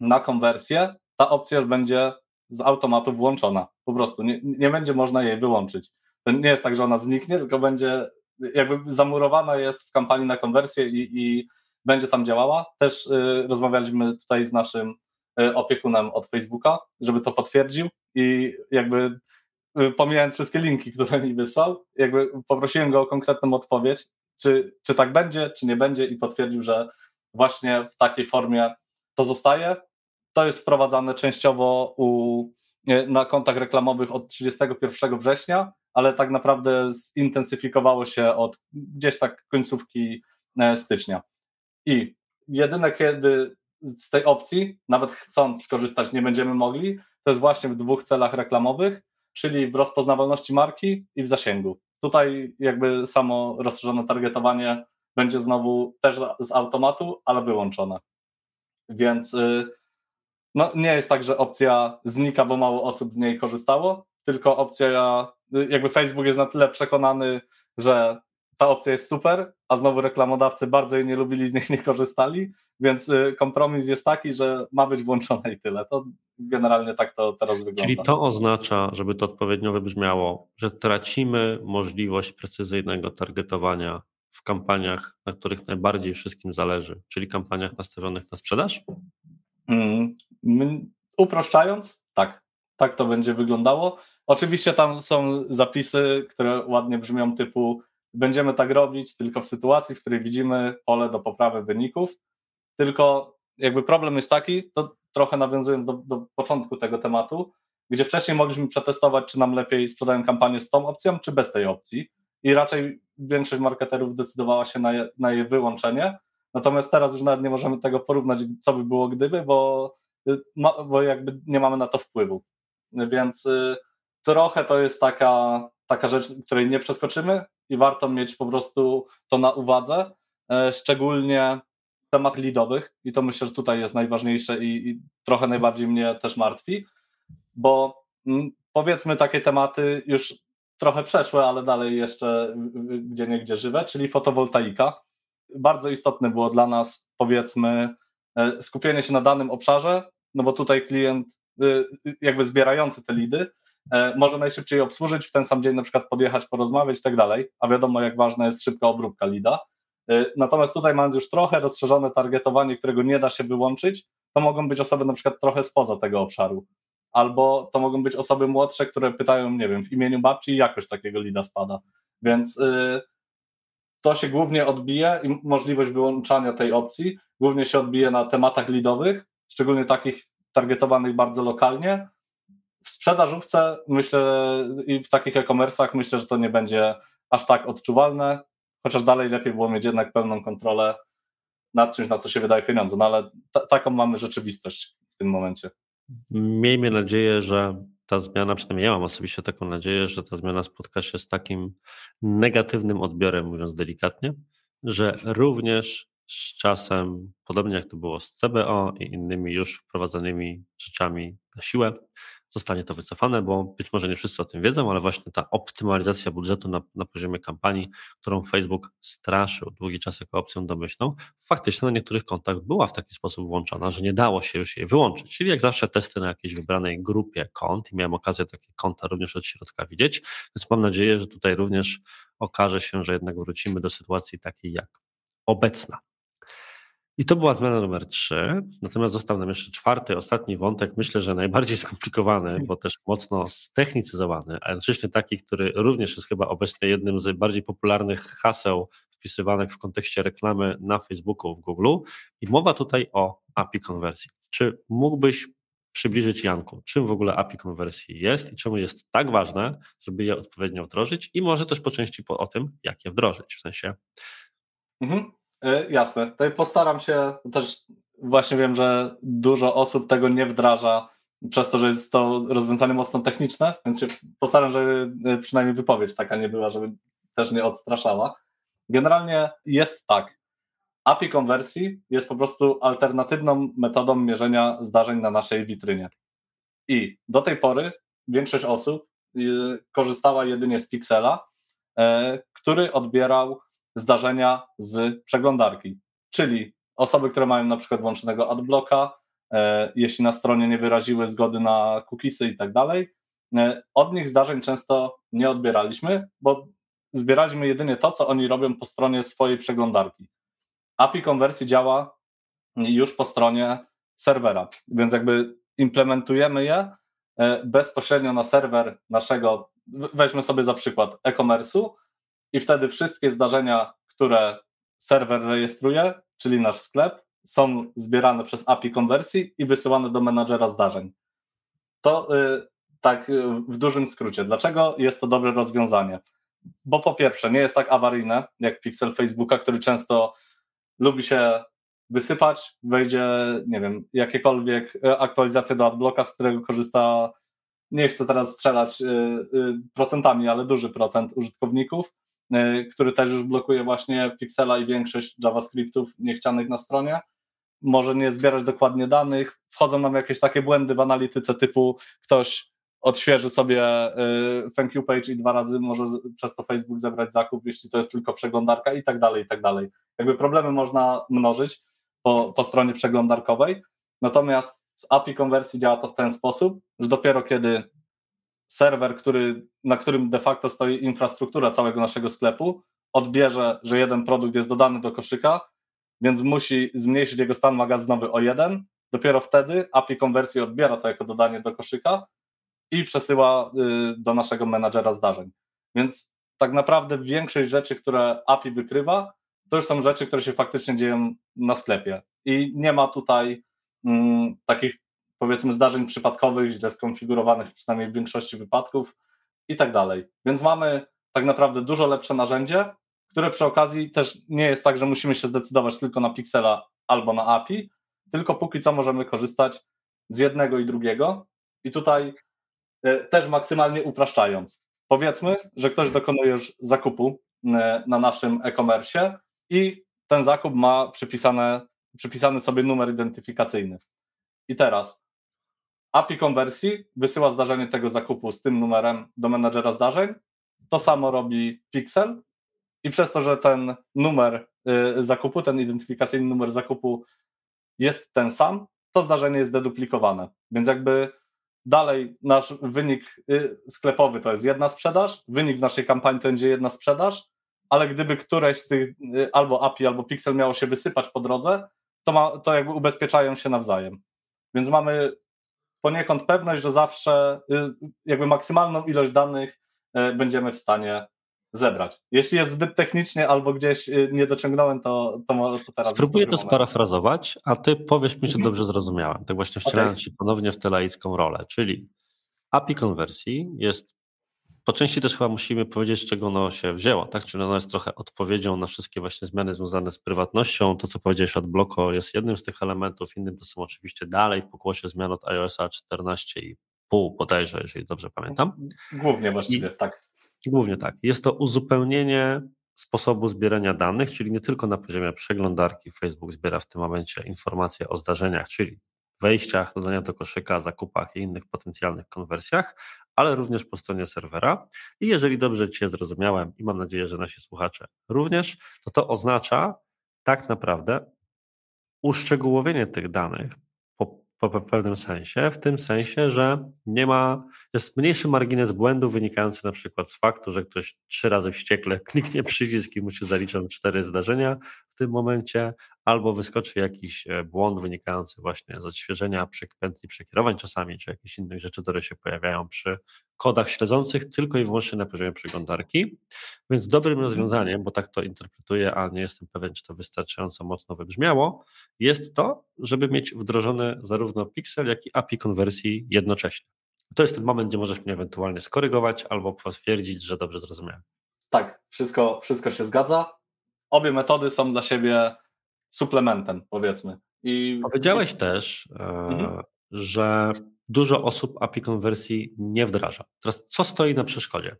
na konwersję ta opcja już będzie z automatu włączona. Po prostu nie, nie będzie można jej wyłączyć. To nie jest tak, że ona zniknie, tylko będzie jakby zamurowana jest w kampanii na konwersję i, i będzie tam działała. Też y, rozmawialiśmy tutaj z naszym E, opiekunem od Facebooka, żeby to potwierdził i jakby y, pomijając wszystkie linki, które mi wysłał, jakby poprosiłem go o konkretną odpowiedź, czy, czy tak będzie, czy nie będzie i potwierdził, że właśnie w takiej formie to zostaje. To jest wprowadzane częściowo u, y, na kontach reklamowych od 31 września, ale tak naprawdę zintensyfikowało się od gdzieś tak końcówki e, stycznia. I jedyne, kiedy z tej opcji, nawet chcąc skorzystać, nie będziemy mogli, to jest właśnie w dwóch celach reklamowych, czyli w rozpoznawalności marki i w zasięgu. Tutaj jakby samo rozszerzone targetowanie będzie znowu też z automatu, ale wyłączone. Więc y, no, nie jest tak, że opcja znika, bo mało osób z niej korzystało, tylko opcja, y, jakby Facebook jest na tyle przekonany, że ta opcja jest super, a znowu reklamodawcy bardzo jej nie lubili, z niej nie korzystali, więc y, kompromis jest taki, że ma być włączone i tyle. To generalnie tak to teraz wygląda. Czyli to oznacza, żeby to odpowiednio wybrzmiało, że tracimy możliwość precyzyjnego targetowania w kampaniach, na których najbardziej wszystkim zależy, czyli kampaniach nastawionych na sprzedaż? Hmm, uproszczając, tak. Tak to będzie wyglądało. Oczywiście tam są zapisy, które ładnie brzmią typu będziemy tak robić tylko w sytuacji, w której widzimy pole do poprawy wyników. Tylko jakby problem jest taki, to trochę nawiązując do, do początku tego tematu, gdzie wcześniej mogliśmy przetestować, czy nam lepiej sprzedają kampanię z tą opcją, czy bez tej opcji. I raczej większość marketerów decydowała się na, je, na jej wyłączenie. Natomiast teraz już nawet nie możemy tego porównać, co by było gdyby, bo, bo jakby nie mamy na to wpływu. Więc y, trochę to jest taka, taka rzecz, której nie przeskoczymy i warto mieć po prostu to na uwadze, e, szczególnie temat lidowych i to myślę, że tutaj jest najważniejsze i, i trochę najbardziej mnie też martwi, bo m, powiedzmy takie tematy już trochę przeszłe, ale dalej jeszcze gdzie nie gdzie żywe, czyli fotowoltaika. Bardzo istotne było dla nas, powiedzmy, e, skupienie się na danym obszarze, no bo tutaj klient, e, jakby zbierający te lidy, może najszybciej obsłużyć, w ten sam dzień na przykład podjechać, porozmawiać i tak dalej, a wiadomo jak ważna jest szybka obróbka lida. E, natomiast tutaj mając już trochę rozszerzone targetowanie, którego nie da się wyłączyć, to mogą być osoby na przykład trochę spoza tego obszaru. Albo to mogą być osoby młodsze, które pytają, nie wiem, w imieniu babci i jakość takiego lida spada. Więc yy, to się głównie odbije i możliwość wyłączania tej opcji głównie się odbije na tematach lidowych, szczególnie takich targetowanych bardzo lokalnie, w sprzedażówce myślę i w takich e-commerce'ach myślę, że to nie będzie aż tak odczuwalne, chociaż dalej lepiej było mieć jednak pełną kontrolę nad czymś, na co się wydaje pieniądze, no ale taką mamy rzeczywistość w tym momencie. Miejmy nadzieję, że ta zmiana, przynajmniej ja mam osobiście taką nadzieję, że ta zmiana spotka się z takim negatywnym odbiorem, mówiąc delikatnie, że również z czasem, podobnie jak to było z CBO i innymi już wprowadzonymi rzeczami na siłę, zostanie to wycofane, bo być może nie wszyscy o tym wiedzą, ale właśnie ta optymalizacja budżetu na, na poziomie kampanii, którą Facebook straszył długi czas jako opcją domyślną, faktycznie na niektórych kontach była w taki sposób włączona, że nie dało się już jej wyłączyć. Czyli jak zawsze testy na jakiejś wybranej grupie kont i miałem okazję takie konta również od środka widzieć, więc mam nadzieję, że tutaj również okaże się, że jednak wrócimy do sytuacji takiej jak obecna. I to była zmiana numer trzy. Natomiast został nam jeszcze czwarty, ostatni wątek, myślę, że najbardziej skomplikowany, bo też mocno ztechnicyzowany, a jednocześnie taki, który również jest chyba obecnie jednym z bardziej popularnych haseł wpisywanych w kontekście reklamy na Facebooku, w Google. I mowa tutaj o API konwersji. Czy mógłbyś przybliżyć Janku, czym w ogóle API konwersji jest i czemu jest tak ważne, żeby je odpowiednio wdrożyć i może też po części po, o tym, jak je wdrożyć, w sensie mhm. E, jasne. Tutaj postaram się, też właśnie wiem, że dużo osób tego nie wdraża przez to, że jest to rozwiązanie mocno techniczne, więc się postaram, żeby e, przynajmniej wypowiedź taka nie była, żeby też nie odstraszała. Generalnie jest tak. API konwersji jest po prostu alternatywną metodą mierzenia zdarzeń na naszej witrynie. I do tej pory większość osób e, korzystała jedynie z Pixela, który odbierał zdarzenia z przeglądarki. Czyli osoby, które mają na przykład włączonego adblocka, e, jeśli na stronie nie wyraziły zgody na cookiesy i tak dalej, e, od nich zdarzeń często nie odbieraliśmy, bo zbieraliśmy jedynie to, co oni robią po stronie swojej przeglądarki. API konwersji działa już po stronie serwera, więc jakby implementujemy je e, bezpośrednio na serwer naszego, weźmy sobie za przykład e-commerce'u i wtedy wszystkie zdarzenia, które serwer rejestruje, czyli nasz sklep, są zbierane przez API konwersji i wysyłane do menadżera zdarzeń. To y, tak y, w dużym skrócie. Dlaczego jest to dobre rozwiązanie? Bo po pierwsze, nie jest tak awaryjne jak Pixel Facebooka, który często lubi się wysypać, wejdzie, nie wiem, jakiekolwiek e, aktualizacje do adblocka, z którego korzysta, nie chcę teraz strzelać y, procentami, ale duży procent użytkowników, który też już blokuje właśnie Pixela i większość JavaScriptów niechcianych na stronie. Może nie zbierać dokładnie danych, wchodzą nam jakieś takie błędy w analityce typu ktoś odświeży sobie y, thank you page i dwa razy może przez to Facebook zebrać zakup, jeśli to jest tylko przeglądarka i tak dalej, i tak dalej. Jakby problemy można mnożyć po, po stronie przeglądarkowej, natomiast z API konwersji działa to w ten sposób, że dopiero kiedy serwer, który, na którym de facto stoi infrastruktura całego naszego sklepu, odbierze, że jeden produkt jest dodany do koszyka, więc musi zmniejszyć jego stan magazynowy o jeden. Dopiero wtedy API konwersji odbiera to jako dodanie do koszyka i przesyła y, do naszego menadżera zdarzeń. Więc tak naprawdę większość rzeczy, które API wykrywa, to już są rzeczy, które się faktycznie dzieją na sklepie. I nie ma tutaj mm, takich powiedzmy zdarzeń przypadkowych, źle skonfigurowanych, przynajmniej w większości wypadków i tak dalej. Więc mamy tak naprawdę dużo lepsze narzędzie, które przy okazji też nie jest tak, że musimy się zdecydować tylko na Pixela albo na API, tylko póki co możemy korzystać z jednego i drugiego. I tutaj e, też maksymalnie upraszczając. Powiedzmy, że ktoś dokonuje już zakupu e, na naszym e-commerce i ten zakup ma przypisane, przypisany sobie numer identyfikacyjny. I teraz API konwersji wysyła zdarzenie tego zakupu z tym numerem do menadżera zdarzeń. To samo robi Pixel i przez to, że ten numer y, zakupu, ten identyfikacyjny numer zakupu jest ten sam, to zdarzenie jest deduplikowane. Więc jakby dalej nasz wynik y, sklepowy to jest jedna sprzedaż, wynik w naszej kampanii to będzie jedna sprzedaż, ale gdyby któreś z tych y, albo API, albo Pixel miało się wysypać po drodze, to, ma, to jakby ubezpieczają się nawzajem. Więc mamy poniekąd pewność, że zawsze jakby maksymalną ilość danych będziemy w stanie zebrać. Jeśli jest zbyt technicznie albo gdzieś y, nie dociągnąłem, to, to, to teraz. Spróbuję to sparafrazować, a ty powiesz mi, czy mhm. dobrze zrozumiałem. Tak właśnie wcielając okay. się ponownie w tę laicką rolę, czyli API konwersji jest po części też chyba musimy powiedzieć, z czego ono się wzięło, tak? Czyli ono jest trochę odpowiedzią na wszystkie właśnie zmiany związane z prywatnością. To, co powiedziałeś od bloku, jest jednym z tych elementów, innym to są oczywiście dalej pokłosie zmian od iOSa 14,5 bodajże, jeżeli dobrze pamiętam. Głównie właściwie, I, tak. Głównie tak. Jest to uzupełnienie sposobu zbierania danych, czyli nie tylko na poziomie przeglądarki Facebook zbiera w tym momencie informacje o zdarzeniach, czyli wejściach, dodania do koszyka, zakupach i innych potencjalnych konwersjach, ale również po stronie serwera. I jeżeli dobrze Cię zrozumiałem i mam nadzieję, że nasi słuchacze również, to to oznacza tak naprawdę uszczegółowienie tych danych po pewnym sensie, w tym sensie, że nie ma, jest mniejszy margines błędu wynikający na przykład z faktu, że ktoś trzy razy wściekle kliknie przycisk i mu się zaliczą cztery zdarzenia w tym momencie, albo wyskoczy jakiś e, błąd wynikający właśnie z odświeżenia pętli przekierowań czasami, czy jakichś innych rzeczy, które się pojawiają przy kodach śledzących tylko i wyłącznie na poziomie przeglądarki. Więc dobrym mhm. rozwiązaniem, bo tak to interpretuję, a nie jestem pewien, czy to wystarczająco mocno wybrzmiało, jest to, żeby mieć wdrożony zarówno Pixel, jak i API konwersji jednocześnie. To jest ten moment, gdzie możesz mnie ewentualnie skorygować albo potwierdzić, że dobrze zrozumiałem. Tak, wszystko, wszystko się zgadza. Obie metody są dla siebie suplementem, powiedzmy. I powiedziałeś też, e, mhm. że dużo osób API konwersji nie wdraża. Teraz co stoi na przeszkodzie?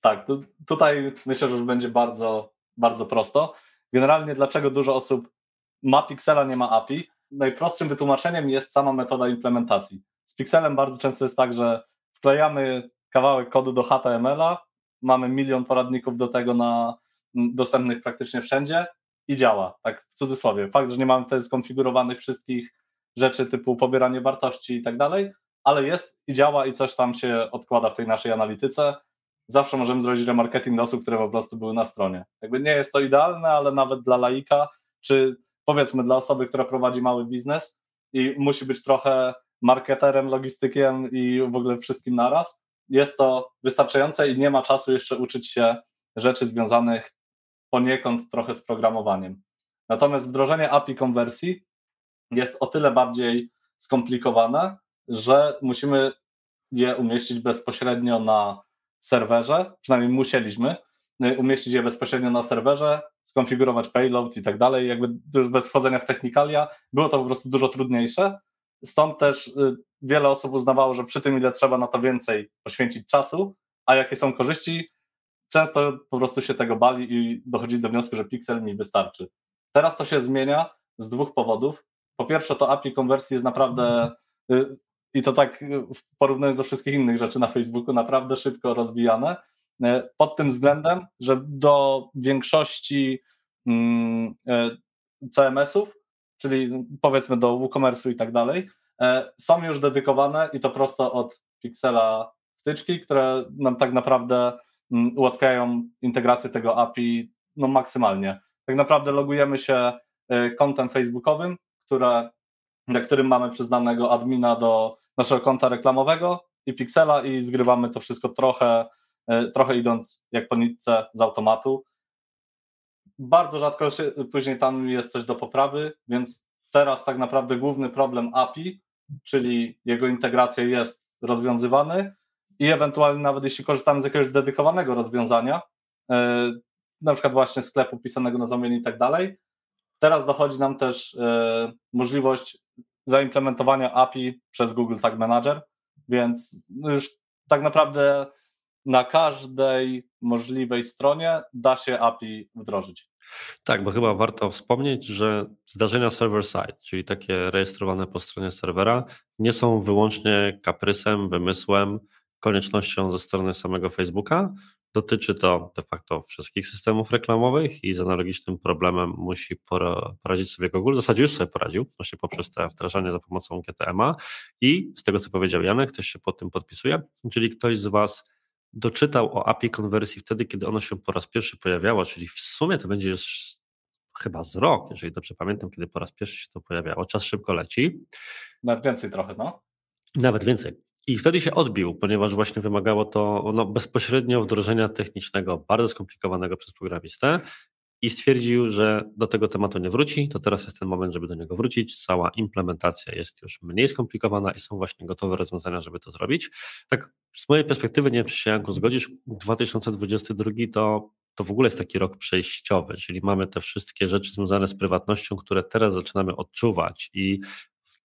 Tak, tutaj myślę, że już będzie bardzo, bardzo prosto. Generalnie dlaczego dużo osób ma Pixela, nie ma API? Najprostszym wytłumaczeniem jest sama metoda implementacji. Z Pixelem bardzo często jest tak, że wklejamy kawałek kodu do HTML-a, mamy milion poradników do tego na dostępnych praktycznie wszędzie i działa, tak w cudzysłowie. Fakt, że nie mamy wtedy skonfigurowanych wszystkich rzeczy typu pobieranie wartości i tak dalej, ale jest i działa i coś tam się odkłada w tej naszej analityce. Zawsze możemy zrobić remarketing do osób, które po prostu były na stronie. Jakby nie jest to idealne, ale nawet dla laika, czy powiedzmy dla osoby, która prowadzi mały biznes i musi być trochę marketerem, logistykiem i w ogóle wszystkim naraz, jest to wystarczające i nie ma czasu jeszcze uczyć się rzeczy związanych poniekąd trochę z programowaniem. Natomiast wdrożenie API konwersji jest o tyle bardziej skomplikowane, że musimy je umieścić bezpośrednio na serwerze, przynajmniej musieliśmy y, umieścić je bezpośrednio na serwerze, skonfigurować payload i tak dalej, jakby już bez wchodzenia w technikalia, było to po prostu dużo trudniejsze. Stąd też y, wiele osób uznawało, że przy tym, ile trzeba na to więcej poświęcić czasu, a jakie są korzyści, często po prostu się tego bali i dochodzi do wniosku, że Pixel mi wystarczy. Teraz to się zmienia z dwóch powodów. Po pierwsze, to API konwersji jest naprawdę y, i to tak porównując do wszystkich innych rzeczy na Facebooku, naprawdę szybko rozwijane. E, pod tym względem, że do większości mm, CMS-ów, czyli powiedzmy do WooCommerce'u i tak dalej, są już dedykowane i to prosto od Pixela wtyczki, które nam tak naprawdę ułatwiają integrację tego API no, maksymalnie. Tak naprawdę logujemy się kontem facebookowym, które, na którym mamy przyznanego admina do naszego konta reklamowego i Pixela i zgrywamy to wszystko trochę, e, trochę idąc jak po nitce z automatu. Bardzo rzadko się, później tam jest coś do poprawy, więc teraz tak naprawdę główny problem API, czyli jego integracja jest rozwiązywany i ewentualnie nawet jeśli korzystamy z jakiegoś dedykowanego rozwiązania, e, na przykład właśnie sklepu pisanego na zamian i tak dalej, teraz dochodzi nam też e, możliwość zaimplementowania API przez Google Tag Manager, więc już tak naprawdę na każdej możliwej stronie da się API wdrożyć. Tak, bo chyba warto wspomnieć, że zdarzenia server-side, czyli takie rejestrowane po stronie serwera, nie są wyłącznie kaprysem, wymysłem, koniecznością ze strony samego Facebooka, Dotyczy to de facto wszystkich systemów reklamowych i z analogicznym problemem musi poradzić sobie Google. W zasadzie już sobie poradził, właśnie poprzez te wdrażanie za pomocą GTM-a i z tego, co powiedział Janek, ktoś się pod tym podpisuje, czyli ktoś z Was doczytał o API konwersji wtedy, kiedy ono się po raz pierwszy pojawiało, czyli w sumie to będzie już chyba z rok, jeżeli dobrze pamiętam, kiedy po raz pierwszy się to pojawiało. Czas szybko leci. Nawet więcej trochę, no. Nawet więcej. I wtedy się odbił, ponieważ właśnie wymagało to no, bezpośrednio wdrożenia technicznego, bardzo skomplikowanego przez programistę i stwierdził, że do tego tematu nie wróci, to teraz jest ten moment, żeby do niego wrócić. Cała implementacja jest już mniej skomplikowana i są właśnie gotowe rozwiązania, żeby to zrobić. Tak z mojej perspektywy, nie wiem czy się Janku zgodzisz, 2022 to, to w ogóle jest taki rok przejściowy, czyli mamy te wszystkie rzeczy związane z prywatnością, które teraz zaczynamy odczuwać i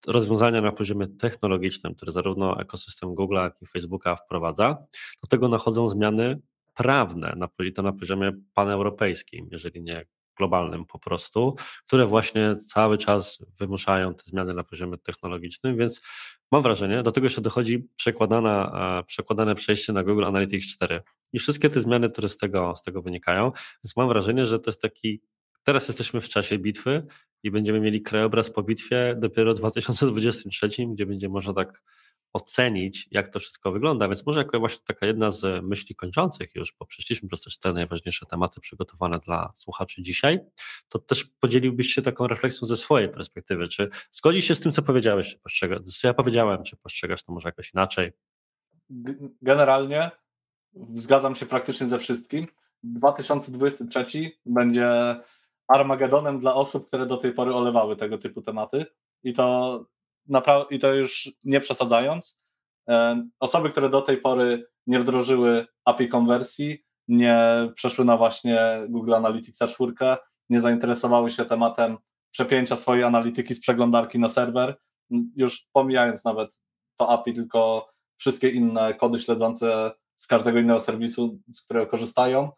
rozwiązania na poziomie technologicznym, które zarówno ekosystem Google, jak i Facebooka wprowadza, do tego nachodzą zmiany prawne, to na poziomie paneuropejskim, jeżeli nie globalnym po prostu, które właśnie cały czas wymuszają te zmiany na poziomie technologicznym, więc mam wrażenie, do tego jeszcze dochodzi przekładana, e, przekładane przejście na Google Analytics 4 i wszystkie te zmiany, które z tego, z tego wynikają, więc mam wrażenie, że to jest taki Teraz jesteśmy w czasie bitwy i będziemy mieli krajobraz po bitwie dopiero w 2023, gdzie będzie można tak ocenić, jak to wszystko wygląda. Więc może jako właśnie taka jedna z myśli kończących już, bo przeszliśmy przez te cztery najważniejsze tematy przygotowane dla słuchaczy dzisiaj, to też podzieliłbyś się taką refleksją ze swojej perspektywy. Czy zgodzisz się z tym, co powiedziałeś, czy postrzegasz, co ja powiedziałem, czy postrzegasz to może jakoś inaczej? Generalnie zgadzam się praktycznie ze wszystkim. 2023 będzie Armagedonem dla osób, które do tej pory olewały tego typu tematy i to, i to już nie przesadzając. Osoby, które do tej pory nie wdrożyły API konwersji, nie przeszły na właśnie Google Analytics 4, nie zainteresowały się tematem przepięcia swojej analityki z przeglądarki na serwer, już pomijając nawet to API, tylko wszystkie inne kody śledzące z każdego innego serwisu, z którego korzystają,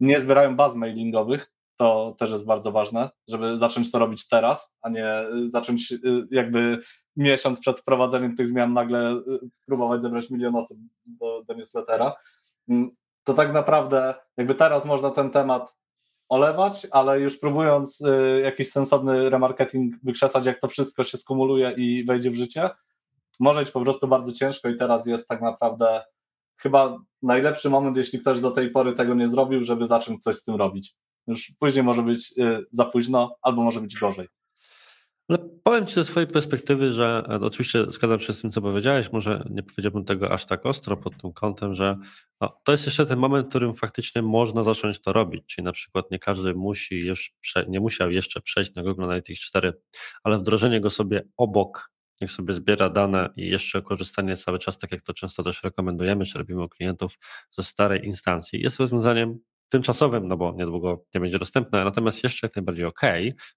nie zbierają baz mailingowych, to też jest bardzo ważne, żeby zacząć to robić teraz, a nie y, zacząć y, jakby miesiąc przed wprowadzeniem tych zmian nagle y, próbować zebrać milion osób do, do newslettera. Mm, to tak naprawdę jakby teraz można ten temat olewać, ale już próbując jakiś sensowny remarketing wykrzesać, jak to wszystko się skumuluje i wejdzie w życie, może być po prostu bardzo ciężko i teraz jest tak naprawdę chyba najlepszy moment, jeśli ktoś do tej pory tego nie zrobił, żeby zacząć coś z tym robić. Już później może być y, za późno, albo może być gorzej. Ale powiem Ci ze swojej perspektywy, że e, oczywiście zgadzam się z tym, co powiedziałeś, może nie powiedziałbym tego aż tak ostro pod tym kątem, że no, to jest jeszcze ten moment, w którym faktycznie można zacząć to robić, czyli na przykład nie każdy musi już, nie musiał jeszcze przejść na Google Analytics 4, ale wdrożenie go sobie obok, niech sobie zbiera dane i jeszcze korzystanie cały czas, tak jak to często też rekomendujemy, czy robimy u klientów ze starej instancji, jest rozwiązaniem tymczasowym, no bo niedługo nie będzie dostępne, natomiast jeszcze jak najbardziej ok,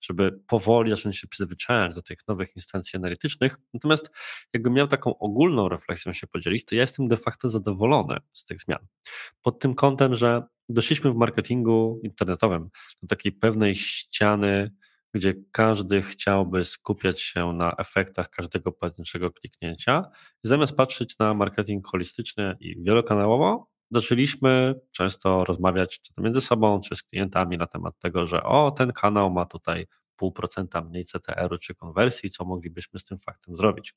żeby powoli zacząć się przyzwyczajać do tych nowych instancji analitycznych. Natomiast jakbym miał taką ogólną refleksją się podzielić, to ja jestem de facto zadowolony z tych zmian. Pod tym kątem, że doszliśmy w marketingu internetowym do takiej pewnej ściany, gdzie każdy chciałby skupiać się na efektach każdego pojedynczego kliknięcia, zamiast patrzeć na marketing holistyczny i wielokanałowo, zaczęliśmy często rozmawiać czy to między sobą, czy z klientami na temat tego, że o, ten kanał ma tutaj pół procenta mniej CTR-u czy konwersji, co moglibyśmy z tym faktem zrobić.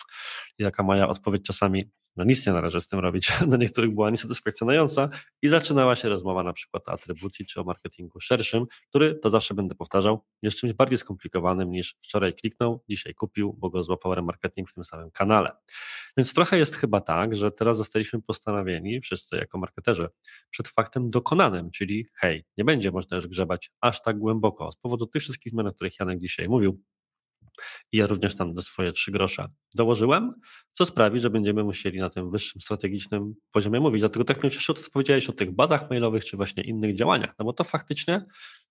I taka moja odpowiedź czasami, no nic nie należy z tym robić, [LAUGHS] dla niektórych była niesatysfakcjonująca i zaczynała się rozmowa na przykład o atrybucji czy o marketingu szerszym, który, to zawsze będę powtarzał, jest czymś bardziej skomplikowanym niż wczoraj kliknął, dzisiaj kupił, bo go złapał remarketing w tym samym kanale. Więc trochę jest chyba tak, że teraz zostaliśmy postanowieni, wszyscy jako marketerzy, przed faktem dokonanym, czyli hej, nie będzie można już grzebać aż tak głęboko z powodu tych wszystkich zmian, o których Janek dzisiaj mówił. I ja również tam do swoje trzy grosze dołożyłem, co sprawi, że będziemy musieli na tym wyższym strategicznym poziomie mówić. Dlatego tak mnie cieszyło to, co powiedziałeś o tych bazach mailowych, czy właśnie innych działaniach, no bo to faktycznie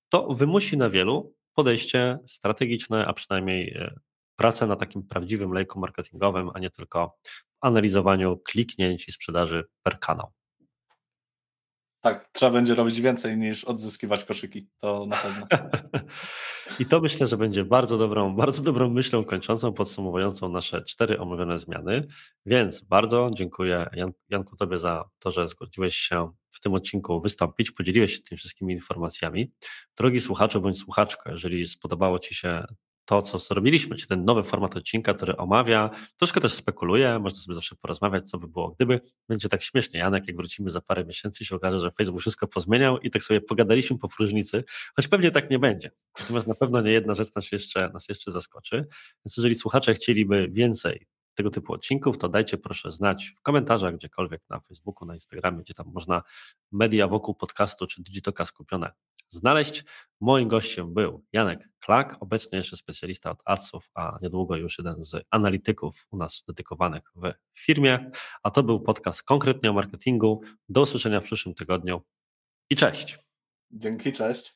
to wymusi na wielu podejście strategiczne, a przynajmniej e, pracę na takim prawdziwym lejku marketingowym, a nie tylko analizowaniu kliknięć i sprzedaży per kanał. Tak, trzeba będzie robić więcej niż odzyskiwać koszyki, to na pewno. [LAUGHS] I to myślę, że będzie bardzo dobrą, bardzo dobrą myślą kończącą, podsumowującą nasze cztery omówione zmiany. Więc bardzo dziękuję Jan, Janku Tobie za to, że zgodziłeś się w tym odcinku wystąpić, podzieliłeś się tymi wszystkimi informacjami. Drogi słuchaczu bądź słuchaczko, jeżeli spodobało Ci się to, co zrobiliśmy, czy ten nowy format odcinka, który omawia, troszkę też spekuluje, można sobie zawsze porozmawiać, co by było gdyby. Będzie tak śmiesznie, Janek, jak wrócimy za parę miesięcy się okaże, że Facebook wszystko pozmieniał i tak sobie pogadaliśmy po próżnicy, choć pewnie tak nie będzie. Natomiast na pewno nie jedna rzecz nas jeszcze, nas jeszcze zaskoczy. Więc jeżeli słuchacze chcieliby więcej tego typu odcinków, to dajcie proszę znać w komentarzach, gdziekolwiek na Facebooku, na Instagramie, gdzie tam można media wokół podcastu czy Digitoka skupione znaleźć. Moim gościem był Janek Klak, obecnie jeszcze specjalista od adsów, a niedługo już jeden z analityków u nas dedykowanych w firmie. A to był podcast konkretnie o marketingu. Do usłyszenia w przyszłym tygodniu i cześć. Dzięki, cześć.